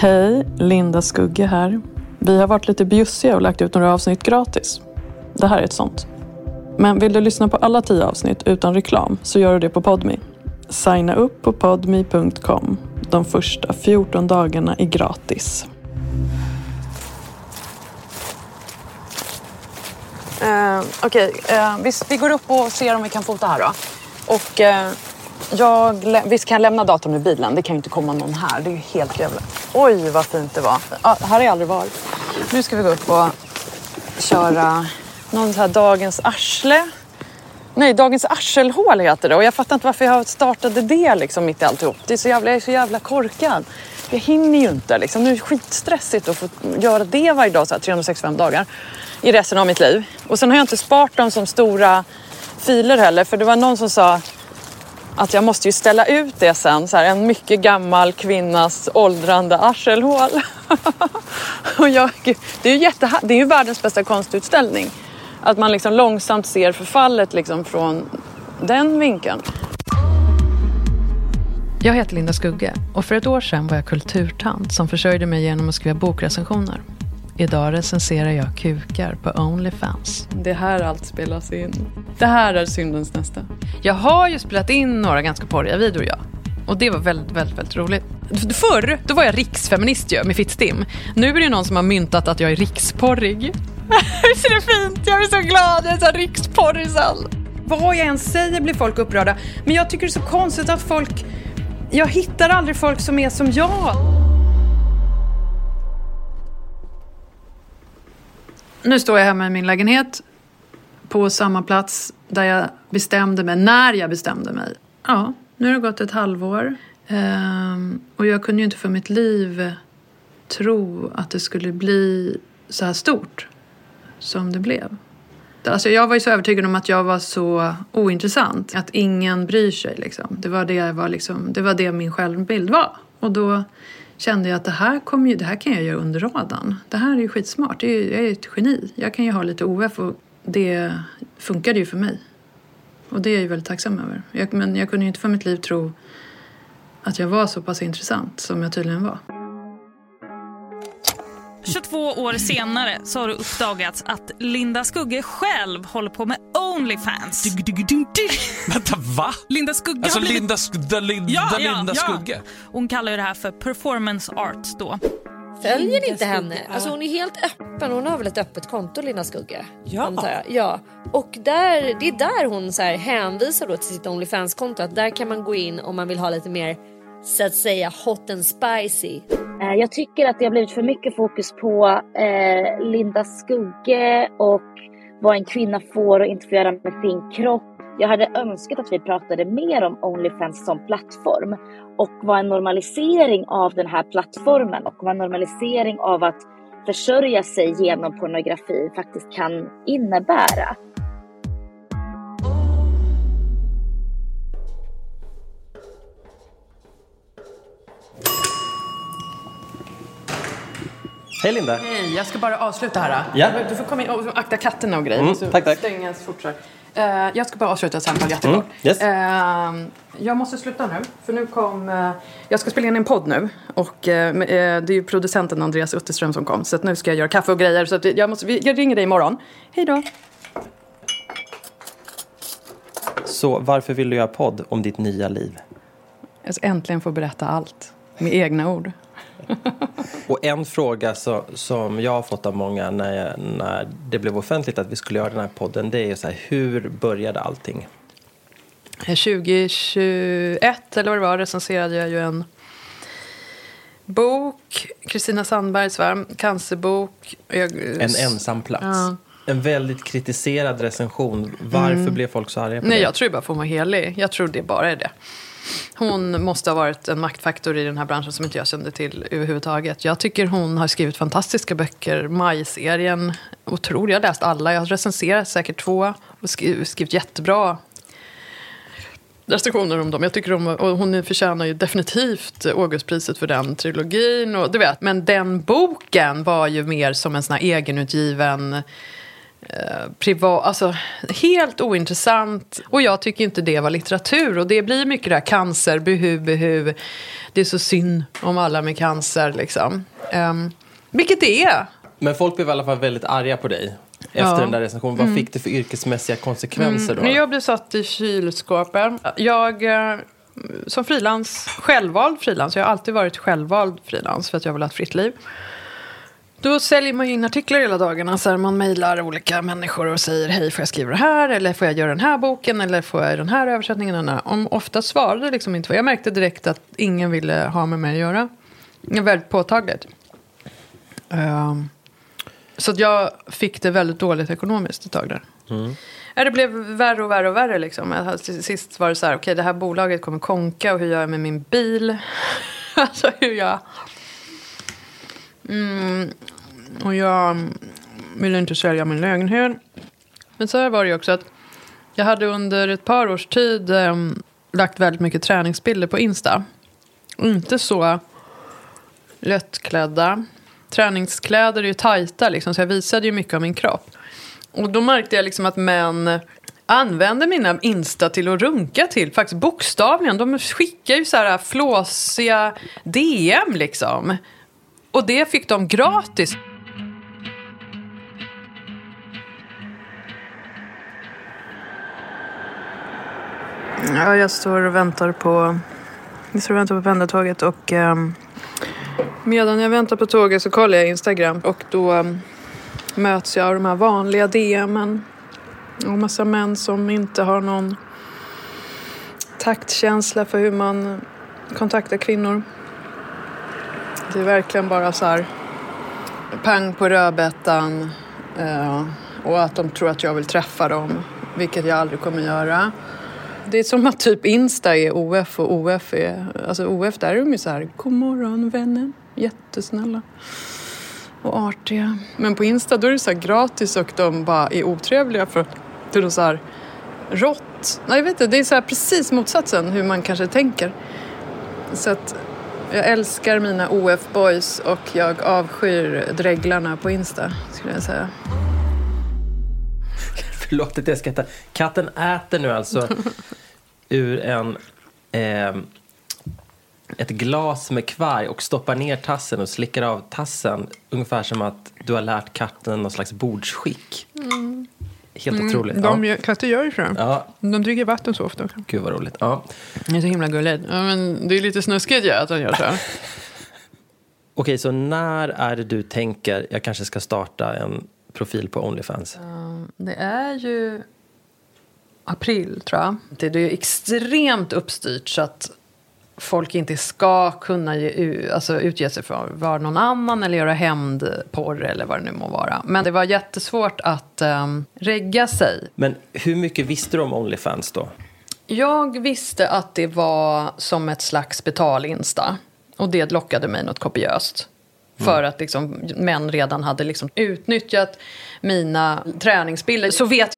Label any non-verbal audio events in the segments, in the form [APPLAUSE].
Hej, Linda Skugge här. Vi har varit lite bjussiga och lagt ut några avsnitt gratis. Det här är ett sånt. Men vill du lyssna på alla tio avsnitt utan reklam så gör du det på Podmi. Signa upp på podmi.com. De första 14 dagarna är gratis. Uh, Okej, okay. uh, vi, vi går upp och ser om vi kan fota här då. Och uh, jag, visst kan jag lämna datorn i bilen? Det kan ju inte komma någon här. Det är ju helt jävla... Oj, vad fint det var. Ah, här har jag aldrig varit. Nu ska vi gå upp och köra någon så här Dagens Arsle. Nej, Dagens Arselhål heter det. Och jag fattar inte varför jag startade det liksom mitt i alltihop. Det är så jävla, jag är så jävla korkad. Jag hinner ju inte. Liksom. Nu är det skitstressigt att få göra det varje dag, så här, 365 dagar i resten av mitt liv. Och sen har jag inte sparat dem som stora filer heller. För det var någon som sa att jag måste ju ställa ut det sen. Så här, en mycket gammal kvinnas åldrande arselhål. [LAUGHS] och jag, det, är ju jätte, det är ju världens bästa konstutställning. Att man liksom långsamt ser förfallet liksom från den vinkeln. Jag heter Linda Skugge och för ett år sedan var jag kulturtant som försörjde mig genom att skriva bokrecensioner. Idag recenserar jag kukar på Onlyfans. Det är här allt spelas in. Det här är syndens nästa. Jag har ju spelat in några ganska porriga videor, ja. Och det var väldigt, väldigt, väldigt roligt. Förr, då var jag riksfeminist ju, med Fittstim. Nu är det någon som har myntat att jag är riksporrig. [LAUGHS] Visst är det fint? Jag är så glad, jag är så riksporrig Vad jag än säger blir folk upprörda. Men jag tycker det är så konstigt att folk... Jag hittar aldrig folk som är som jag. Nu står jag hemma i min lägenhet på samma plats där jag bestämde mig, när jag bestämde mig. Ja, nu har det gått ett halvår ehm, och jag kunde ju inte för mitt liv tro att det skulle bli så här stort som det blev. Alltså jag var ju så övertygad om att jag var så ointressant, att ingen bryr sig. Liksom. Det, var det, var liksom, det var det min självbild var. Och då kände jag att det här, kom ju, det här kan jag göra under radarn. Det här är ju skitsmart. Det är, jag är ett geni. Jag kan ju ha lite OF och det funkade ju för mig. Och det är jag ju väldigt tacksam över. Jag, men jag kunde ju inte för mitt liv tro att jag var så pass intressant som jag tydligen var. 22 år senare så har det uppdagats att Linda Skugge själv håller på med Onlyfans. Vänta, va? Linda Skugge alltså har blivit... Linda, Sk Linda, ja, ja, Linda Skugge? Hon kallar det här för performance art då. Följer inte henne? Alltså hon är helt öppen. Hon har väl ett öppet konto Linda Skugge? Ja. Antar jag. ja. Och där, det är där hon så här hänvisar då till sitt Onlyfans-konto. Att där kan man gå in om man vill ha lite mer så att säga hot and spicy. Eh, jag tycker att det har blivit för mycket fokus på eh, Linda Skugge och vad en kvinna får och inte får göra med sin kropp. Jag hade önskat att vi pratade mer om Onlyfans som plattform och vad en normalisering av den här plattformen och vad en normalisering av att försörja sig genom pornografi faktiskt kan innebära. Hej Linda! Hej, jag ska bara avsluta här. Ja. Du får komma in och akta katterna och grejer. Mm, tack, tack. Stängas fort så uh, Jag ska bara avsluta ett samtal jättekort. Mm, yes. uh, jag måste sluta nu, för nu kom... Uh, jag ska spela in en podd nu. Och det är ju producenten Andreas Utterström som kom. Så att nu ska jag göra kaffe och grejer. Så att jag, måste, jag ringer dig imorgon. Hej då! Så varför vill du göra podd om ditt nya liv? Jag ska äntligen få berätta allt med egna ord. [LAUGHS] Och en fråga så, som jag har fått av många när, jag, när det blev offentligt att vi skulle göra den här podden det är så här, hur började allting? 2021 eller vad det var recenserade jag ju en bok, Kristina Sandbergs va? cancerbok. Jag, en ensam plats. Ja. En väldigt kritiserad recension. Varför mm. blev folk så arga på Nej, det? Jag tror bara för att var helig. Jag tror det bara är det. Hon måste ha varit en maktfaktor i den här branschen som inte jag kände till överhuvudtaget. Jag tycker hon har skrivit fantastiska böcker. Maj-serien, otrolig. Jag har läst alla. Jag har recenserat säkert två och skrivit jättebra recensioner om dem. Jag tycker om, och hon förtjänar ju definitivt Augustpriset för den trilogin. Och, du vet, men den boken var ju mer som en sån här egenutgiven eh, privat, alltså helt ointressant. Och jag tycker inte det var litteratur. Och det blir mycket det här cancer, behu, behu. Det är så synd om alla med cancer liksom. Um, vilket det är. Men folk blev i alla fall väldigt arga på dig efter Ja. den där recensionen. Vad fick det för yrkesmässiga konsekvenser då? Men jag blev satt i kylskåpet. Jag, eh, som frilans, självvald frilans, jag har alltid varit självvald frilans för att jag vill ha ett fritt liv. Då säljer man ju in artiklar hela dagarna. Så här, man mejlar olika människor och säger hej, får jag skriva det här? Eller får jag göra den här boken? Eller får jag den här översättningen? Den här? Om ofta svarade liksom inte. Jag märkte direkt att ingen ville ha med mig att göra. Väldigt påtagligt. Ehm, så att jag fick det väldigt dåligt ekonomiskt ett tag där. Ja, det blev värre och värre och värre. Liksom. Till Sist var det så här, okej det här bolaget kommer konka och hur gör jag med min bil? [LAUGHS] alltså hur jag... Mm, och jag ville inte sälja min lägenhet. Men så här var det ju också att jag hade under ett par års tid eh, lagt väldigt mycket träningsbilder på Insta. Inte så lättklädda. Träningskläder är ju tajta liksom, så jag visade ju mycket av min kropp. Och då märkte jag liksom att män använder mina Insta till att runka till. Faktiskt bokstavligen. De skickar ju så här flåsiga DM liksom. Och det fick de gratis. Ja, jag står och väntar på, jag står och väntar på pendeltåget och um, medan jag väntar på tåget så kollar jag Instagram och då um, möts jag av de här vanliga DMen. Och massa män som inte har någon taktkänsla för hur man kontaktar kvinnor. Det är verkligen bara så här pang på rödbetan eh, och att de tror att jag vill träffa dem, vilket jag aldrig kommer göra. Det är som att typ Insta är OF och OF är... Alltså OF, där är de ju så här, god morgon vännen, jättesnälla och artiga. Men på Insta då är det så här gratis och de bara är otrevliga för att det är så här rått. Nej, jag vet inte, det är så här precis motsatsen hur man kanske tänker. Så att jag älskar mina OF-boys och jag avskyr dreglarna på Insta, skulle jag säga. [LAUGHS] Förlåt att jag skrattar. Katten äter nu alltså [LAUGHS] ur en, ehm, ett glas med kvarg och stoppar ner tassen och slickar av tassen. Ungefär som att du har lärt katten någon slags bordsskick. Helt otroligt. Mm. De, ja. katter gör ju så. ja, De dricker vatten så ofta. gud vad roligt. Ja. Det är så himla gulligt. Ja, men det är lite snuskigt ju att de gör så. [LAUGHS] Okej, så när är det du tänker jag kanske ska starta en profil på Onlyfans? Det är ju april, tror jag. Det är ju extremt uppstyrt så att folk inte ska kunna ge, alltså, utge sig för att vara någon annan eller göra hämndporr eller vad det nu må vara. Men det var jättesvårt att um, regga sig. Men hur mycket visste du om Onlyfans då? Jag visste att det var som ett slags betalinsta. Och det lockade mig något kopiöst. För att liksom, män redan hade liksom utnyttjat mina träningsbilder. Så vet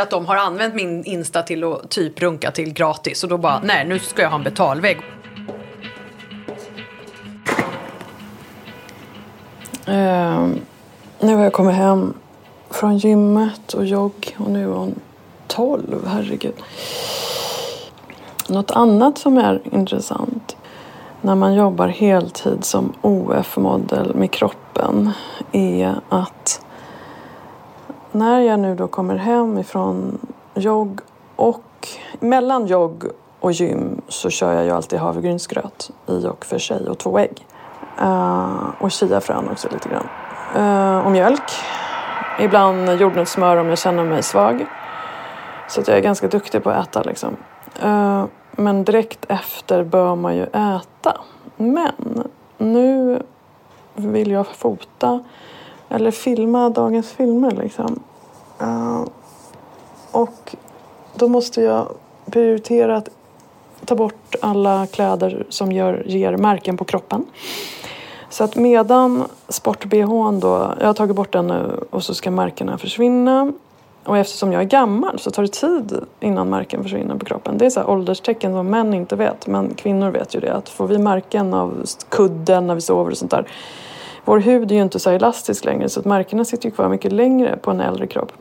att de har använt min Insta till att typ runka till gratis. Och då bara, nej nu ska jag ha en betalvägg. Ehm, nu har jag kommit hem från gymmet och jogg och nu är hon 12, herregud. Något annat som är intressant när man jobbar heltid som OF-modell med kroppen är att när jag nu då kommer hem ifrån jogg och mellan jogg och gym så kör jag ju alltid havregrynsgröt i och för sig och två ägg. Uh, och chiafrön också lite grann. Uh, och mjölk. Ibland jordnötssmör om jag känner mig svag. Så att jag är ganska duktig på att äta liksom. Uh, men direkt efter bör man ju äta. Men nu vill jag fota eller filma dagens filmer liksom. Uh, och då måste jag prioritera att ta bort alla kläder som gör, ger märken på kroppen. Så att medan sport-bhn då, jag har tagit bort den nu och så ska märkena försvinna. Och eftersom jag är gammal så tar det tid innan märken försvinner på kroppen. Det är så här ålderstecken som män inte vet, men kvinnor vet ju det. Att får vi märken av kudden när vi sover och sånt där. Vår hud är ju inte så elastisk längre så att märkena sitter ju kvar mycket längre på en äldre kropp.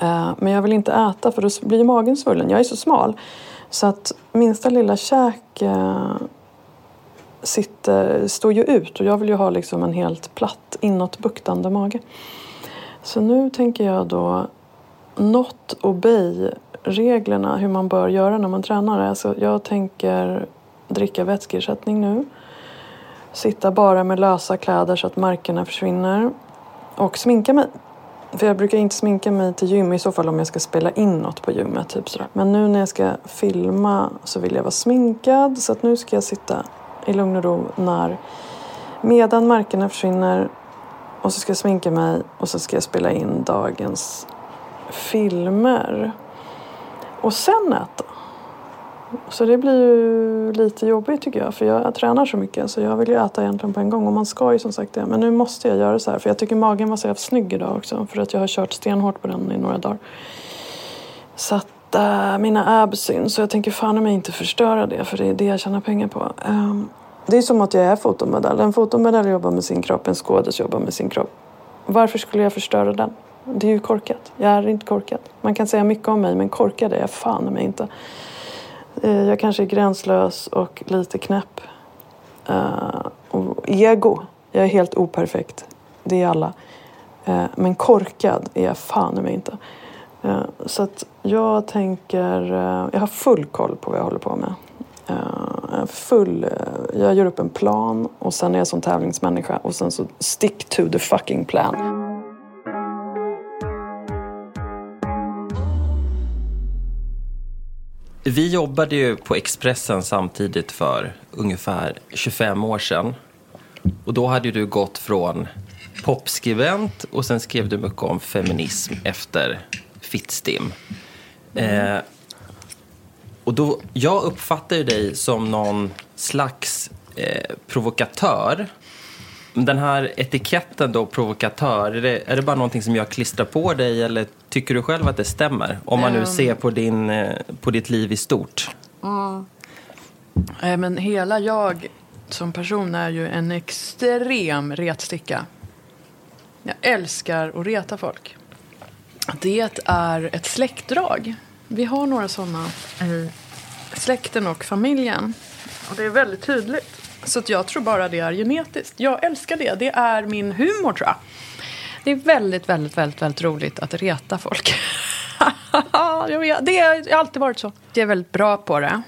Eh, men jag vill inte äta för då blir magen svullen. Jag är så smal. Så att minsta lilla käk eh, sitter, står ju ut och jag vill ju ha liksom en helt platt inåtbuktande mage. Så nu tänker jag då not obey reglerna hur man bör göra när man tränar. Alltså jag tänker dricka vätskeersättning nu. Sitta bara med lösa kläder så att märkena försvinner. Och sminka mig. För jag brukar inte sminka mig till gym i så fall om jag ska spela in något på gymmet. Typ sådär. Men nu när jag ska filma så vill jag vara sminkad. Så att nu ska jag sitta i lugn och ro när medan märkena försvinner och så ska jag sminka mig och så ska jag spela in dagens filmer. Och sen äta. Så det blir ju lite jobbigt tycker jag för jag, tränar så mycket så jag vill ju äta egentligen på en gång och man ska ju som sagt det. Men nu måste jag göra så här för jag tycker magen var så jävla snygg idag också för att jag har kört stenhårt på den i några dagar. Så att äh, mina abs syns så jag tänker fan om jag inte förstöra det för det är det jag tjänar pengar på. Um, det är som att jag är fotomodell. En fotomodell jobbar med sin kropp, en skådis jobbar med sin kropp. Varför skulle jag förstöra den? Det är ju korkat. Jag är inte korkad. Man kan säga mycket om mig men korkad är jag fan mig inte. Eh, jag kanske är gränslös och lite knäpp. Uh, och ego. Jag är helt operfekt. Det är alla. Uh, men korkad är jag fan mig inte. Uh, så att jag tänker... jag har full koll på vad jag håller på med. full... jag gör upp en plan och sen är jag som tävlingsmänniska och sen så stick to the fucking plan. Vi jobbade ju på Expressen samtidigt för ungefär 25 år sedan. Och då hade du gått från popskribent och sen skrev du mycket om feminism efter Fittstim. Eh, och då, jag uppfattar ju dig som någon slags eh, provokatör den här etiketten då, provokatör, är det, är det bara någonting som jag klistrar på dig eller tycker du själv att det stämmer? Om man nu um. ser på, din, eh, på ditt liv i stort. Mm. Men hela jag som person är ju en extrem retsticka. Jag älskar att reta folk. Det är ett släktdrag. Vi har några sådana i släkten och familjen. Och det är väldigt tydligt. Så jag tror bara det är genetiskt. Jag älskar det. Det är min humor tror jag. Det är väldigt, väldigt, väldigt, väldigt roligt att reta folk. [LAUGHS] det har alltid varit så. Jag är väldigt bra på det.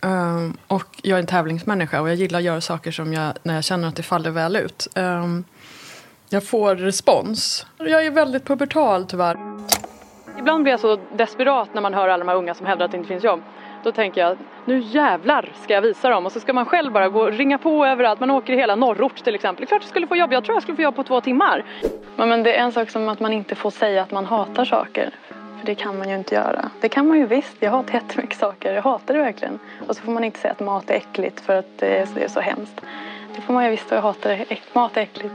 Um, och jag är en tävlingsmänniska och jag gillar att göra saker som jag, när jag känner att det faller väl ut. Um, jag får respons. Jag är väldigt pubertal tyvärr. Ibland blir jag så desperat när man hör alla de här unga som hävdar att det inte finns jobb. Då tänker jag, nu jävlar ska jag visa dem. Och så ska man själv bara gå och ringa på överallt. Man åker i hela norrort till exempel. Det är klart jag skulle få jobb. Jag tror jag skulle få jobb på två timmar. Men, det är en sak som att man inte får säga att man hatar saker. För det kan man ju inte göra. Det kan man ju visst. Jag hatar jättemycket saker. Jag hatar det verkligen. Och så får man inte säga att mat är äckligt för att det är, det är så hemskt. Det får man ju visst. Jag hatar det. Mat är äckligt.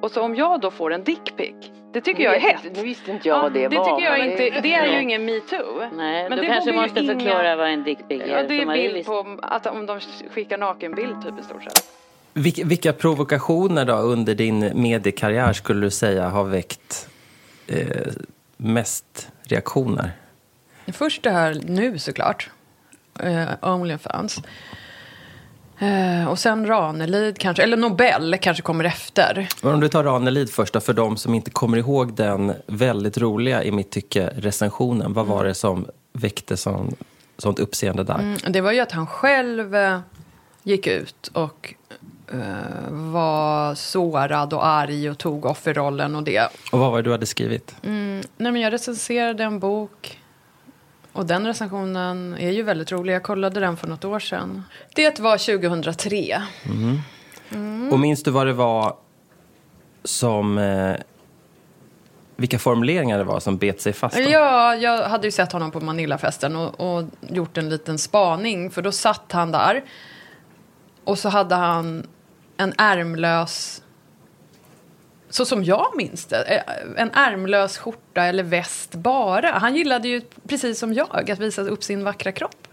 Och så om jag då får en dickpic det tycker jag är hett. Nu visste inte jag ja, vad det, det var. Tycker jag inte, det är ju ingen metoo. Nej, men du kanske måste inga... förklara vad en dickpic är. Ja, det är bild på att om de skickar nakenbild typ i stort sett. Vilka, provokationer då under din mediekarriär skulle du säga har väckt eh, mest reaktioner? Först det här nu såklart. Uh, Onlyfans. Eh, och sen Ranelid kanske, eller Nobel kanske kommer efter. om du tar Ranelid först då, för de som inte kommer ihåg den väldigt roliga, i mitt tycke, recensionen. Vad var det som väckte sån, sånt uppseende där? Mm, det var ju att han själv eh, gick ut och uh, var sårad och arg och tog offerrollen och det. Och vad var det du hade skrivit? Mm, nej men jag recenserade en bok och den recensionen är ju väldigt rolig. Jag kollade den för något år sedan. Det var 2003. Mm. Mm. Och minns du vad det var som... Eh, vilka formuleringar det var som bet sig fast? då? Ja, jag hade ju sett honom på Manillafesten och, och gjort en liten spaning. För då satt han där. Och så hade han en ärmlös... Så som jag minns det. eh, En ärmlös skjorta eller väst bara. Han gillade ju, precis som jag, att visa upp sin vackra kropp.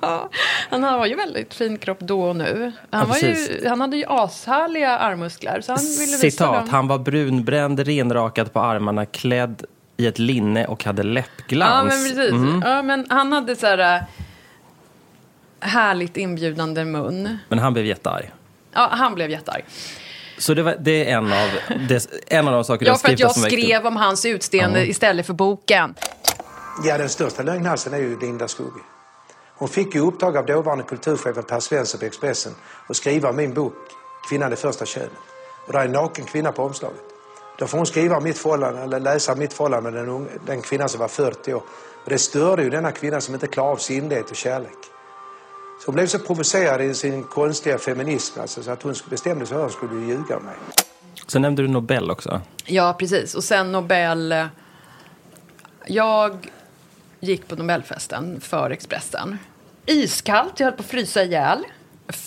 [LAUGHS] han har ju väldigt fin kropp då och nu. Han, Ja, ju, han hade ju ashärliga armmuskler. Så han ville Citat, han var brunbränd, renrakad på armarna, klädd i ett linne och hade Ja, läppglans. men precis. Mhm. Ja, men han hade så här... äh, Härligt inbjudande mun. Men han blev jättearg. Ja, han blev jättearg. Så det, var, det är en av, det, en av de saker du Ja, har för att skrivit jag skrev om hans utseende Ja. istället för boken. Ja, den största lögnhalsen är ju Linda Skugge. Hon fick ju uppdrag av dåvarande kulturchefen Per Svensson på Expressen att skriva om min bok Kvinnan det första könet. Och där är en naken kvinna på omslaget. Då får hon skriva om mitt förhållande, eller läsa mitt förhållande med den, unga, den kvinnan som var 40 år. Och det störde ju denna kvinna som inte klarade av sinnlighet och kärlek. Så hon blev så provocerad i sin konstiga feminism alltså, så att hon bestämde sig för att hon skulle ljuga mig. Så nämnde du Nobel också. Ja, precis. Och sen Nobel... eh, Jag gick på Nobelfesten för Expressen. Iskallt, jag höll på att frysa ihjäl.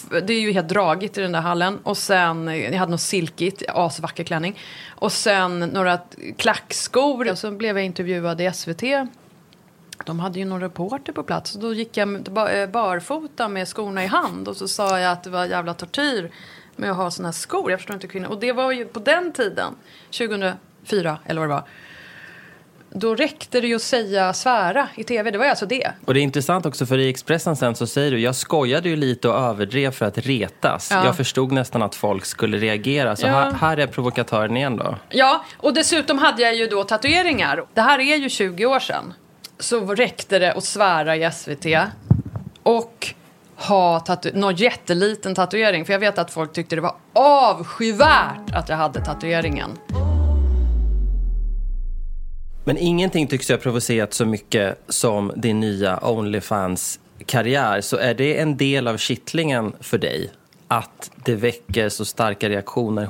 Det är ju helt dragigt i den där hallen. Och sen, eh, jag hade något silkigt, asvacker klänning. Och sen några klackskor. Och så blev jag intervjuad i SVT. De hade ju någon reporter på plats. Och då gick jag eh, barfota med skorna i hand. Och så sa jag att det var jävla tortyr med att ha såna här skor. Jag förstår inte kvinnor. Och det var ju på den tiden, 2004 eller vad det var. Då räckte det ju att säga svära i tv. Det var ju alltså det. Och det är intressant också för i Expressen sen så säger du, jag skojade ju lite och överdrev för att retas. Ja. Jag förstod nästan att folk skulle reagera. Så Ja. här, här är provokatören igen då. Ja, och dessutom hade jag ju då tatueringar. Det här är ju 20 år sedan. Så räckte det att svära i SVT och ha tatu- någon jätteliten tatuering. För jag vet att folk tyckte det var avskyvärt att jag hade tatueringen. Men ingenting tycks ju ha provocerat så mycket som din nya Onlyfans-karriär. Så är det en del av kittlingen för dig? Att det väcker så starka reaktioner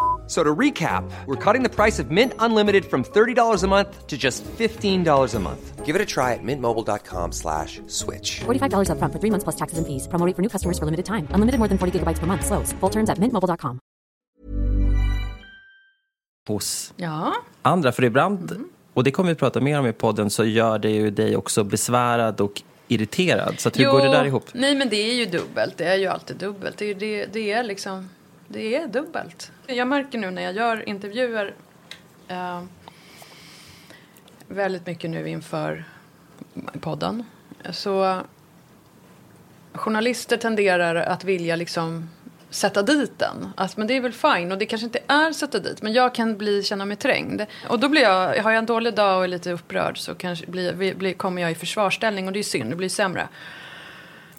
So to recap, we're cutting the price of Mint Unlimited from $30 a month to just $15 a month. Give it a try at mintmobile.com slash switch. $45 upfront for three months plus taxes and fees. Promo rate for new customers for limited time. Unlimited more than 40 gigabytes per month. Slows. Full terms at mintmobile.com. hos Ja. andra. För ibland, och det kommer vi prata mer om i podden, så gör det ju dig också besvärad och irriterad. Så hur går det där ihop? Nej, men det är ju dubbelt. Det är ju alltid dubbelt. Det det, det är liksom... Det är dubbelt. Jag märker nu när jag gör intervjuer eh, väldigt mycket nu inför podden. Så journalister tenderar att vilja liksom sätta dit den. Alltså, men det är väl fine och det kanske inte är sätta dit. Men jag kan bli, känna mig trängd. Och då blir jag, har jag en dålig dag och är lite upprörd så kanske blir, blir, kommer jag i försvarsställning och det är synd, det blir sämre.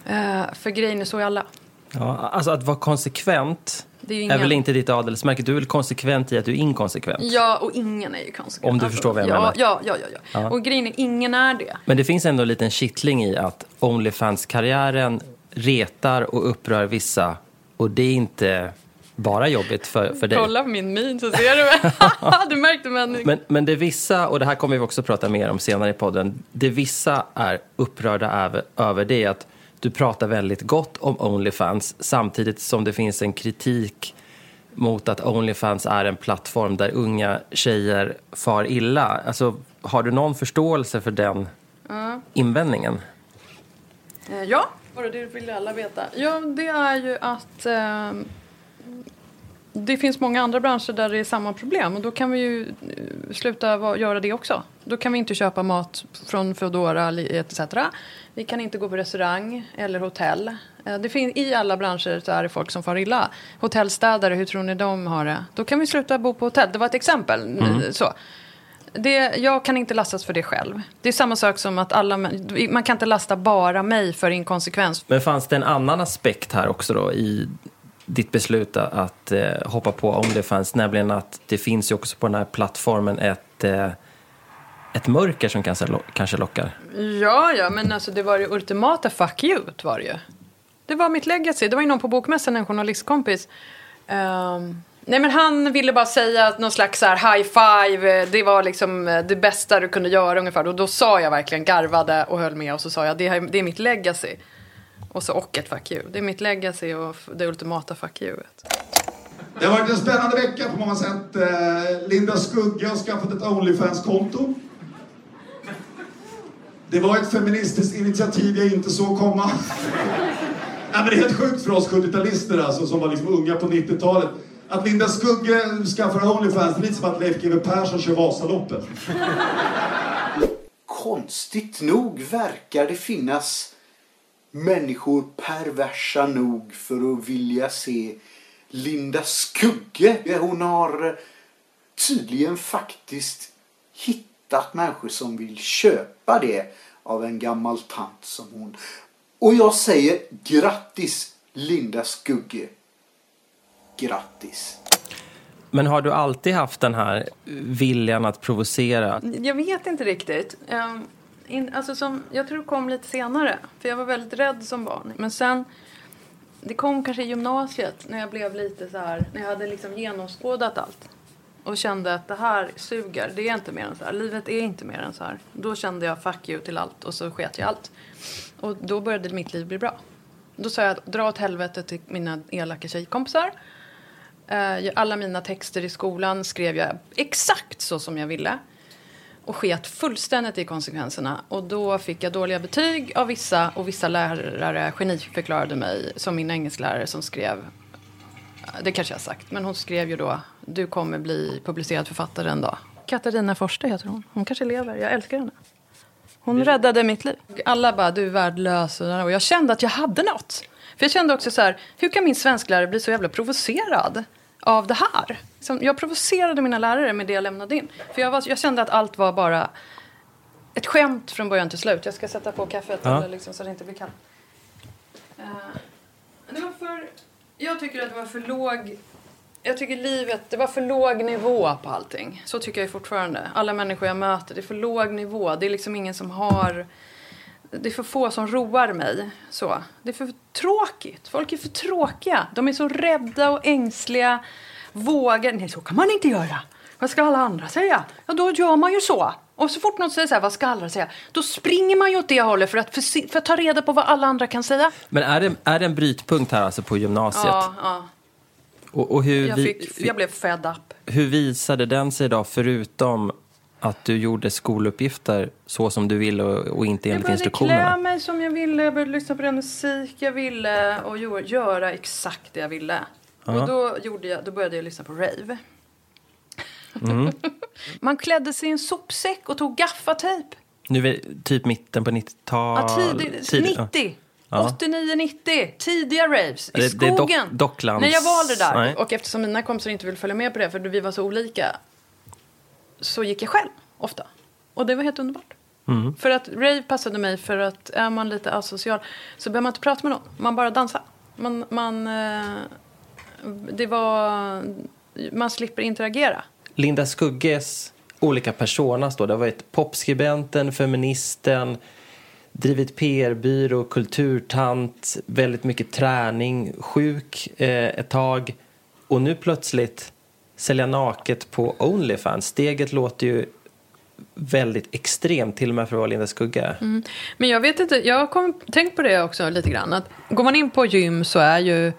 Eh, för grejen är så i alla. Ja, alltså att vara konsekvent Det är ju är ingen- väl inte ditt adelsmärke. Du är väl konsekvent i att du är inkonsekvent. Ja, och ingen är ju konsekvent. Om du förstår vad jag ja, menar. Ja, ja, ja, ja. Och grejen är, ingen är det. Men det finns ändå en liten kittling i att Onlyfans-karriären retar och upprör vissa. Och det är inte bara jobbigt för, för dig. Kolla på min min så ser du väl. [LAUGHS] du märkte men... Men, men det vissa, och det här kommer vi också prata mer om senare i podden, det vissa är upprörda över, över det är att du pratar väldigt gott om Onlyfans samtidigt som det finns en kritik mot att Onlyfans är en plattform där unga tjejer far illa. Alltså, har du någon förståelse för den Ja. invändningen? Eh, Ja, bara det vill alla veta. Ja, det är ju att eh, det finns många andra branscher där det är samma problem och då kan vi ju eh, sluta göra det också. Då kan vi inte köpa mat från Foodora etc. Vi kan inte gå på restaurang eller hotell. Eh, Det fin- I alla branscher så är det folk som far illa. Hotellstädare, hur tror ni de har det? Då kan vi sluta bo på hotell. Det var ett exempel. Mm. Så. det, jag kan inte lastas för det själv. Det är samma sak som att alla, man kan inte lasta bara mig för inkonsekvens. Men fanns det en annan aspekt här också då i ditt beslut att eh, hoppa på Onlyfans, nämligen att det finns ju också på den här plattformen ett, eh, ett mörker som kanske, kanske lockar? Ja, ja, men alltså det var det ultimata fuck you var det ju. Det var mitt legacy. Det var ju någon på Bokmässan, en journalistkompis. Um, nej men han ville bara säga någon slags så här high five. Det var liksom eh, det bästa du kunde göra ungefär. Och då sa jag verkligen, garvade och höll med. Och så sa jag, det är, det är mitt legacy. Och så och ett fuck you. Det är mitt legacy och det ultimata fuck you. Det har varit en spännande vecka på många sätt. Eh, Linda Skugge har skaffat ett Onlyfans-konto. Det var ett feministiskt initiativ jag inte såg komma. Nej, men det är helt sjukt för oss 70-talister alltså, som var liksom unga på 90-talet. Att Linda Skugge skaffar Onlyfans, det är lite som att Leif GW Persson kör Vasaloppet. Konstigt nog verkar det finnas människor perversa nog för att vilja se Linda Skugge. Hon har eh, tydligen faktiskt hittat människor som vill köpa det av en gammal tant som hon. Och jag säger grattis Linda Skugge. Grattis. Men har du alltid haft den här viljan att provocera? Jag vet inte riktigt. Um, in, alltså som, jag tror det kom lite senare. För jag var väldigt rädd som barn. Men sen, det kom kanske i gymnasiet när jag blev lite så här, när jag hade liksom genomskådat allt. Och kände att det här suger, det är inte mer än så här. Livet är inte mer än så här. Då kände jag fuck you till allt och så sket jag allt. Och då började mitt liv bli bra. Då sa jag dra åt helvete till mina elaka tjejkompisar. Eh, alla mina texter i skolan skrev jag exakt så som jag ville. Och sket fullständigt i konsekvenserna. Och då fick jag dåliga betyg av vissa och vissa lärare geniförklarade mig. Som min engelsklärare som skrev, det kanske jag har sagt, men hon skrev ju då du kommer bli publicerad författare en dag. Katarina Forste heter hon. Hon kanske lever. Jag älskar henne. Hon det... räddade mitt liv. Alla bara, du är värdelös. Och jag kände att jag hade något. För jag kände också så här, hur kan min svensklärare bli så jävla provocerad av det här? Jag provocerade mina lärare med det jag lämnade in. För jag, var, jag kände att allt var bara ett skämt från början till slut. Jag ska sätta på kaffet ja. eller liksom, så det inte blir kallt. Uh, det var för, jag tycker att det var för låg jag tycker livet, det var för låg nivå på allting. Så tycker jag fortfarande. Alla människor jag möter, det är för låg nivå. Det är liksom ingen som har... Det är för få som roar mig. Så. Det är för tråkigt. Folk är för tråkiga. De är så rädda och ängsliga. Vågar... Nej, så kan man inte göra. Vad ska alla andra säga? Ja, då gör man ju så. Och så fort någon säger så här, vad ska alla säga? Då springer man ju åt det hållet för att, för, för att ta reda på vad alla andra kan säga. Men är det, är det en brytpunkt här alltså på gymnasiet? Ja, ja. Och, och hur jag, fick, jag blev fed up. Hur visade den sig då, förutom att du gjorde skoluppgifter så som du ville och, och inte enligt instruktionerna? Jag började klä mig som jag ville, jag började lyssna på den musik jag ville och göra exakt det jag ville. Ja. Och då, gjorde jag, då började jag lyssna på rave. Mm. [LAUGHS] Man klädde sig i en sopsäck och tog gaffatejp. Nu är typ mitten på 90-talet? Ja, tidig, tidig, 90. Ja. 89-90, tidiga raves i det, skogen. Det är dock. När jag var aldrig där. Nej. Och eftersom mina kompisar inte ville följa med på det för vi var så olika så gick jag själv ofta. Och det var helt underbart. Mm. För att rave passade mig för att är man lite asocial så behöver man inte prata med någon. Man bara dansar. Man, man, eh, det var, man slipper interagera. Linda Skugges olika personas då. Det har varit popskribenten, feministen, drivit PR-byrå, kulturtant, väldigt mycket träning, sjuk eh, ett tag och nu plötsligt sälja naket på Onlyfans. Steget låter ju väldigt extremt till och med för att vara Linda Skugga. Mm. Men jag vet inte, jag har tänkt på det också lite grann. Att går man in på gym så är ju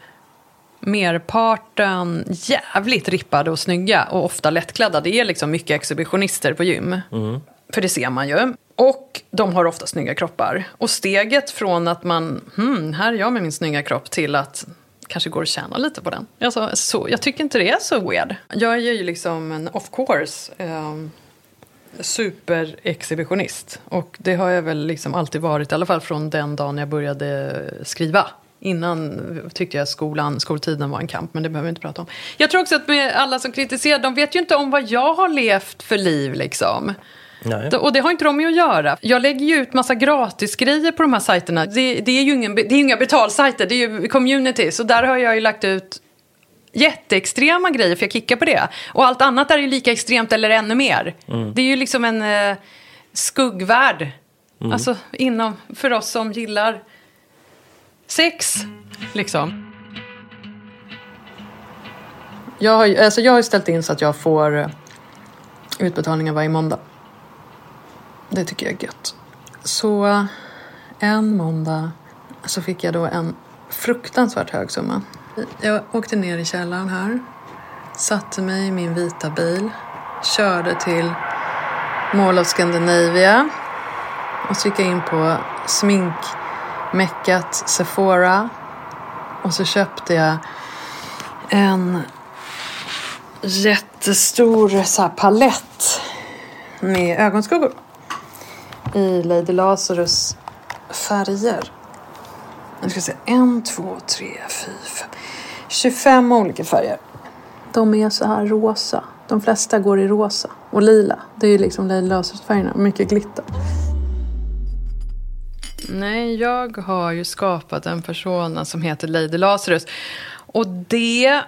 merparten jävligt rippade och snygga och ofta lättklädda. Det är liksom mycket exhibitionister på gym. Mm. För det ser man ju. Och de har ofta snygga kroppar. Och steget från att man, hmm, här är jag med min snygga kropp, till att kanske går att tjäna lite på den. Alltså, så, jag tycker inte det är så weird. Jag är ju liksom en, of course, eh, superexhibitionist. Och det har jag väl liksom alltid varit, i alla fall från den dagen jag började skriva Innan tyckte jag skolan, skoltiden var en kamp, men det behöver vi inte prata om. Jag tror också att med alla som kritiserar, de vet ju inte om vad jag har levt för liv liksom. Nej. Och det har inte de med att göra. Jag lägger ju ut massa gratisgrejer på de här sajterna. Det, det är ju ingen, det är inga betalsajter, det är ju communities. Och där har jag ju lagt ut jätteextrema grejer, för jag kickar på det. Och allt annat är ju lika extremt eller ännu mer. Mm. Det är ju liksom en eh, skuggvärld. Mm. Alltså inom, för oss som gillar sex, liksom. Jag har, alltså jag har ställt in så att jag får eh, utbetalningar varje måndag. Det tycker jag är gött. Så eh, en måndag så fick jag då en fruktansvärt hög summa. Jag åkte ner i källaren här, satte mig i min vita bil, körde till Mall of Scandinavia och så gick jag in på smink Meckat Sephora och så köpte jag en jättestor så här, palett med ögonskuggor i Lady Lazarus färger. Nu ska vi se. En, två, tre, fyra, fem. 25 olika färger. De är så här rosa. De flesta går i rosa och lila. Det är ju liksom Lady Lazarus-färgerna. Mycket glitter. Nej, jag har ju skapat en persona som heter Lady Lazarus. Och det...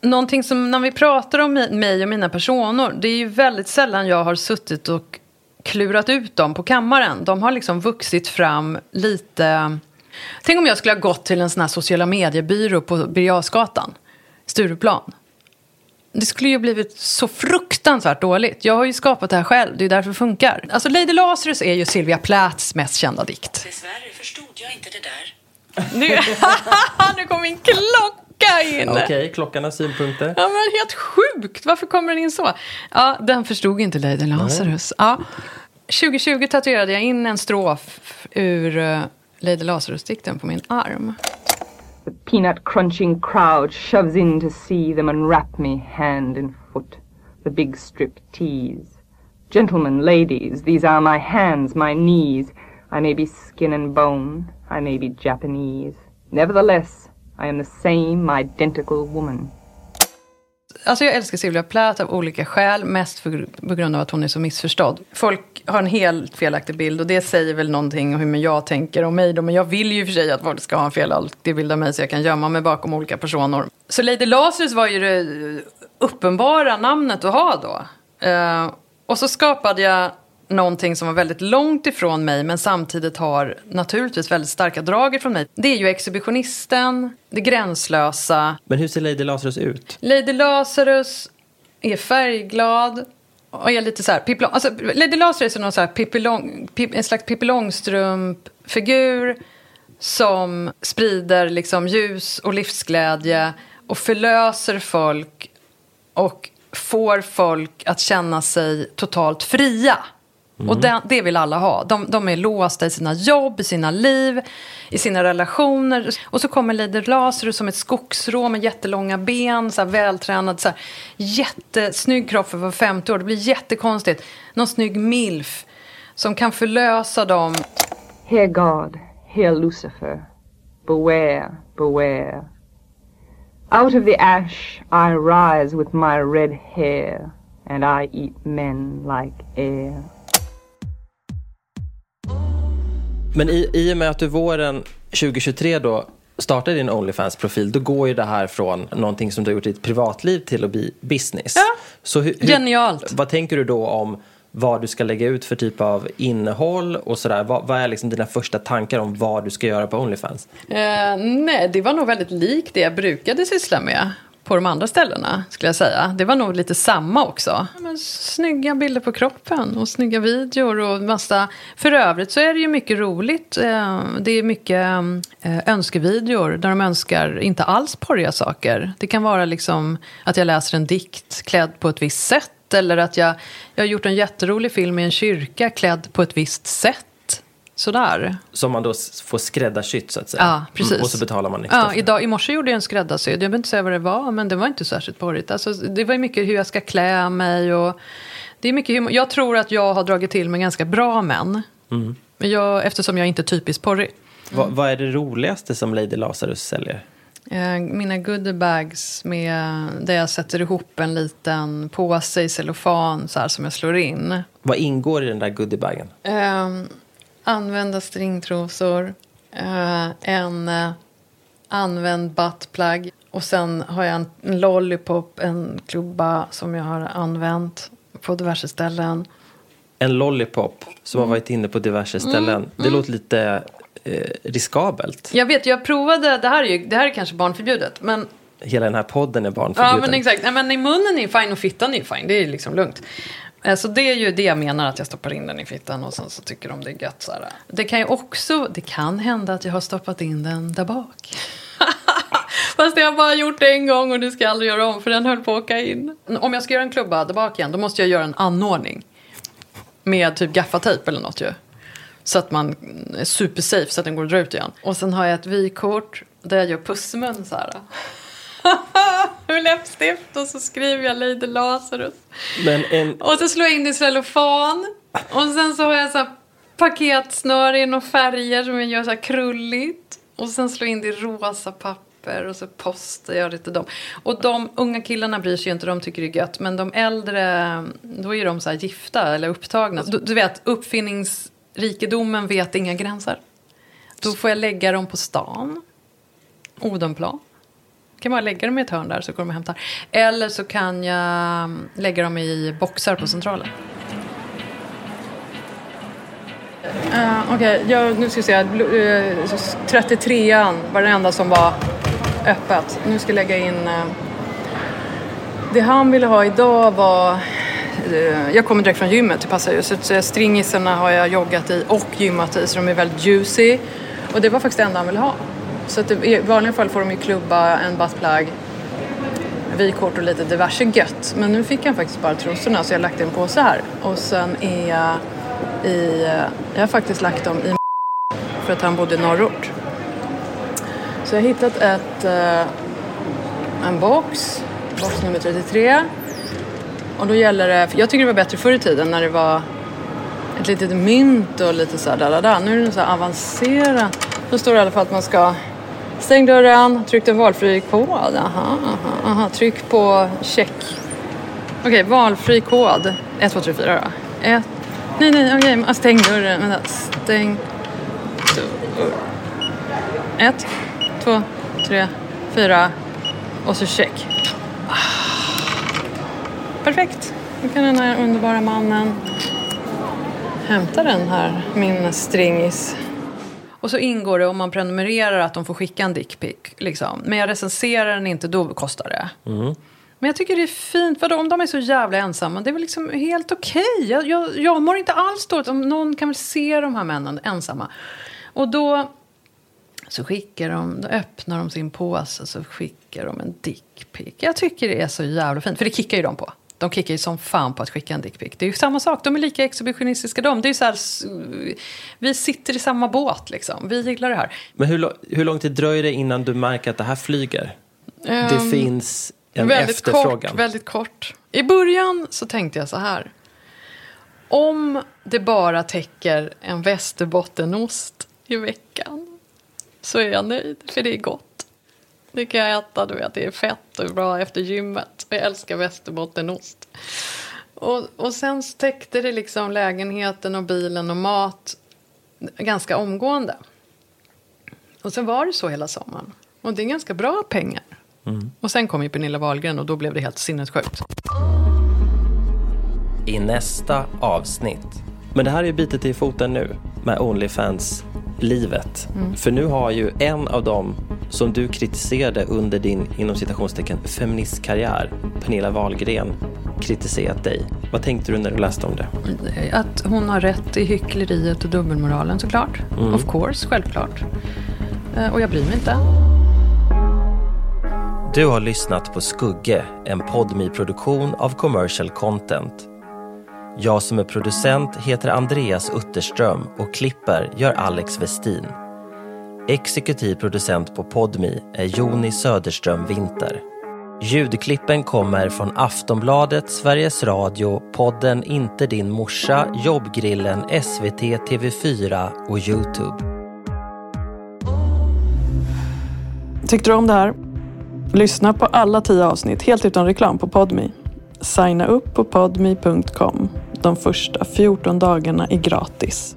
Någonting som när vi pratar om mig och mina personor, det är ju väldigt sällan jag har suttit och klurat ut dem på kammaren. De har liksom vuxit fram lite... Tänk om jag skulle ha gått till en sån här sociala mediebyrå på Birger Jarlsgatan, Stureplan. Det skulle ju blivit så fruktansvärt dåligt. Jag har ju skapat det här själv, det är därför det funkar. Alltså Lady Lazarus är ju Sylvia Plaths mest kända dikt. Dessvärre förstod jag inte det där. Nu, [LAUGHS] nu kom min klocka in! Okej, klockan har synpunkter. Ja, men helt sjukt! Varför kommer den in så? Ja, den förstod inte Lady Lazarus. Ja. 2020 tatuerade jag in en strof ur uh, Lady Lazarus-dikten på min arm. The peanut crunching crowd shoves in to see them unwrap me hand and foot. The big strip tease. Gentlemen, ladies, these are my hands, my knees. I may be skin and bone, I may be Japanese. Nevertheless, I am the same identical woman. Alltså jag älskar Sylvia Plath av olika skäl, mest för, på grund av att hon är så missförstådd. Folk har en helt felaktig bild och det säger väl någonting om hur jag tänker om mig då, men jag vill ju i och för sig att folk ska ha en felaktig bild av mig så jag kan gömma mig bakom olika personer. Så Lady Lazarus var ju det uppenbara namnet att ha då. Uh, och så skapade jag någonting som var väldigt långt ifrån mig men samtidigt har naturligtvis väldigt starka drag ifrån mig. Det är ju exhibitionisten, det gränslösa, Men hur ser Lady Lazarus ut? Lady Lazarus är färgglad och är lite så här... Pippi alltså, Lady Lazarus är någon så här Pippi Lång, Pippi- en slags Pippi Långstrump-figur som sprider liksom ljus och livsglädje och förlöser folk och får folk att känna sig totalt fria. Och det, det vill alla ha. De, de är låsta i sina jobb, i sina liv, i sina relationer. Och så kommer Lady Lazarus som ett skogsrå med jättelånga ben, så här vältränad, så här, jättesnygg kropp för att vara 50 år. Det blir jättekonstigt. Någon snygg milf som kan förlösa dem. Hear God, hear Lucifer. Beware, beware. Out of the ash I rise with my red hair, and I eat men like air. Men i, i och med att du våren 2023 då startade din Onlyfans-profil, då går ju det här från någonting som du har gjort i ditt privatliv till att bli business. Ja. Så hur, hur, Genialt. Vad tänker du då om vad du ska lägga ut för typ av innehåll och sådär? Vad, vad är liksom dina första tankar om vad du ska göra på Onlyfans? Eh, nej, det var nog väldigt likt det jag brukade syssla med på de andra ställena, skulle jag säga. Det var nog lite samma också. Ja, Men, snygga bilder på kroppen och snygga videor och massa... För övrigt så är det ju mycket roligt. Eh, det är mycket eh, önskevideor där de önskar inte alls porriga saker. Det kan vara liksom att jag läser en dikt klädd på ett visst sätt eller att jag, jag har gjort en jätterolig film i en kyrka klädd på ett visst sätt. Sådär. Som man då får skräddarsytt så att säga. Ja, precis. Mm, och så betalar man extra Ja, idag, I morse gjorde jag en skräddarsydd. Jag behöver inte säga vad det var, men det var inte särskilt porrigt. Alltså, det var ju mycket hur jag ska klä mig och... Det är mycket. Jag tror att jag har dragit till med ganska bra män. Mm. Jag, eftersom jag inte är typiskt porrig. Va, vad är det roligaste som Lady Lazarus säljer? Eh, Mina goodiebags med, där jag sätter ihop en liten påse i cellofan så här, som jag slår in. Vad ingår i den där goodiebagen? Eh, använda stringtrosor. Eh, en eh, använd buttplug. Och sen har jag en, lollipop, en klubba som jag har använt på diverse ställen. En lollipop som har varit inne på diverse ställen. Mm, Det mm. låter lite eh, riskabelt. Jag vet, jag provade, det här är, ju, det här är kanske barnförbjudet. Men, Hela den här podden är barnförbjuden. ja, men exakt. Nej, men i munnen är fine och fittan är ju fine. Det är liksom lugnt. Så det är ju det jag menar att jag stoppar in den i fittan och sen så tycker de det är gött. Så här. Det kan ju också, det kan hända att jag har stoppat in den där bak. [LAUGHS] Fast jag har bara gjort det en gång och det ska jag aldrig göra om för den höll på att åka in. Om jag ska göra en klubba där bak igen då måste jag göra en anordning. Med typ gaffatejp eller något ju. Så att man är supersafe så att den går att dra ut igen. Och sen har jag ett vykort där jag gör pussmun så här. [LAUGHS] Läppstift och så skriver jag Lady Lazarus. En, Och så slår jag in det i cellofan. Och sen så har jag så här paketsnöre i några färger som jag gör så här krulligt. Och sen slår jag in det i rosa papper och så postar jag det till dem. Och de unga killarna bryr sig ju inte, de tycker det är gött. Men de äldre, då är de så här gifta eller upptagna. Du, du vet, uppfinningsrikedomen vet inga gränser. Då får jag lägga dem på stan. Odenplan kan bara lägga dem i ett hörn där så går de och hämtar. Eller så kan jag mm, lägga dem i boxar på centralen. Uh, Okej, jag- nu ska vi se. Uh, eh, 33an var det enda som var öppet. Nu ska jag lägga in... Uh, det han ville ha idag var... Uh, jag kommer direkt från gymmet, det passar ju. Så stringisarna har jag joggat i och gymmat i, så de är väldigt juicy. Och det var faktiskt det enda han ville ha. Så att det, i vanliga fall får de ju klubba, en buttplug, vykort och lite diverse gött. Men nu fick han faktiskt bara trosorna så jag har lagt en påse här. Och sen är jag i... Jag har faktiskt lagt dem i för att han bodde i norrort. Så jag har hittat ett, eh, en box, box nummer 33. Och då gäller det, jag tycker det var bättre förr i tiden när det var ett litet mynt och lite så här där, där. Nu är det så här avancerat. Då står det i alla fall att man ska stäng dörren, tryck den valfri kod. Aha, aha, aha. Tryck på check. Okej, valfri kod. 1, 2, 3, 4 då. 1, nej, nej, okej, okay. stäng dörren. Vänta, stäng dörren. 1, 2, 3, 4 och så check. Ah. Perfekt. Nu kan den här underbara mannen hämta den här, min stringis. Och så ingår det om man prenumererar att de får skicka en dickpic. Liksom. Men jag recenserar den inte, då kostar det. Mm. Men jag tycker det är fint, vadå, om de är så jävla ensamma, det är väl liksom helt okej. Jag, jag, jag mår inte alls dåligt om någon kan väl se de här männen ensamma. Och då så skickar de, då öppnar de sin påse så skickar de en dickpic. Jag tycker det är så jävla fint, för det kickar ju de på. De kickar ju som fan på att skicka en dickpic. Det är ju samma sak, de är lika exhibitionistiska de. Det är så här, vi sitter i samma båt liksom, vi gillar det här. Men hur, hur lång tid dröjer det innan du märker att det här flyger? det Ehm, finns en väldigt efterfrågan. Kort, väldigt kort. I början så tänkte jag så här. Om det bara täcker en västerbottenost i veckan så är jag nöjd, för det är gott. Det kan jag äta, du vet, det är fett och bra efter gymmet. Jag älskar västerbottenost. Och, och sen täckte det liksom lägenheten och bilen och mat ganska omgående. Och sen var det så hela sommaren. Och det är ganska bra pengar. Mm. Och sen kom ju Pernilla Wahlgren och då blev det helt sinnessjukt. i nästa avsnitt. Men det här är ju bitet i foten nu med Onlyfans-livet. Mm. För nu har ju en av dem som du kritiserade under din inom citationstecken feministkarriär, Pernilla Wahlgren, kritiserat dig. Vad tänkte du när du läste om det? Att hon har rätt i hyckleriet och dubbelmoralen såklart. Mm. Of course, självklart. Eh, Och jag bryr mig inte. Du har lyssnat på Skugge, en podmi produktion av Commercial Content. Jag som är producent heter Andreas Utterström och klipper gör Alex Westin. Exekutiv producent på Podmi är Joni Söderström Winter. Ljudklippen kommer från Aftonbladet, Sveriges Radio, podden Inte din morsa, Jobbgrillen, SVT, TV4 och Youtube. Tyckte du om det här? Lyssna på alla tio avsnitt helt utan reklam på Podmi. Signa upp på podmi.com. De första 14 dagarna är gratis.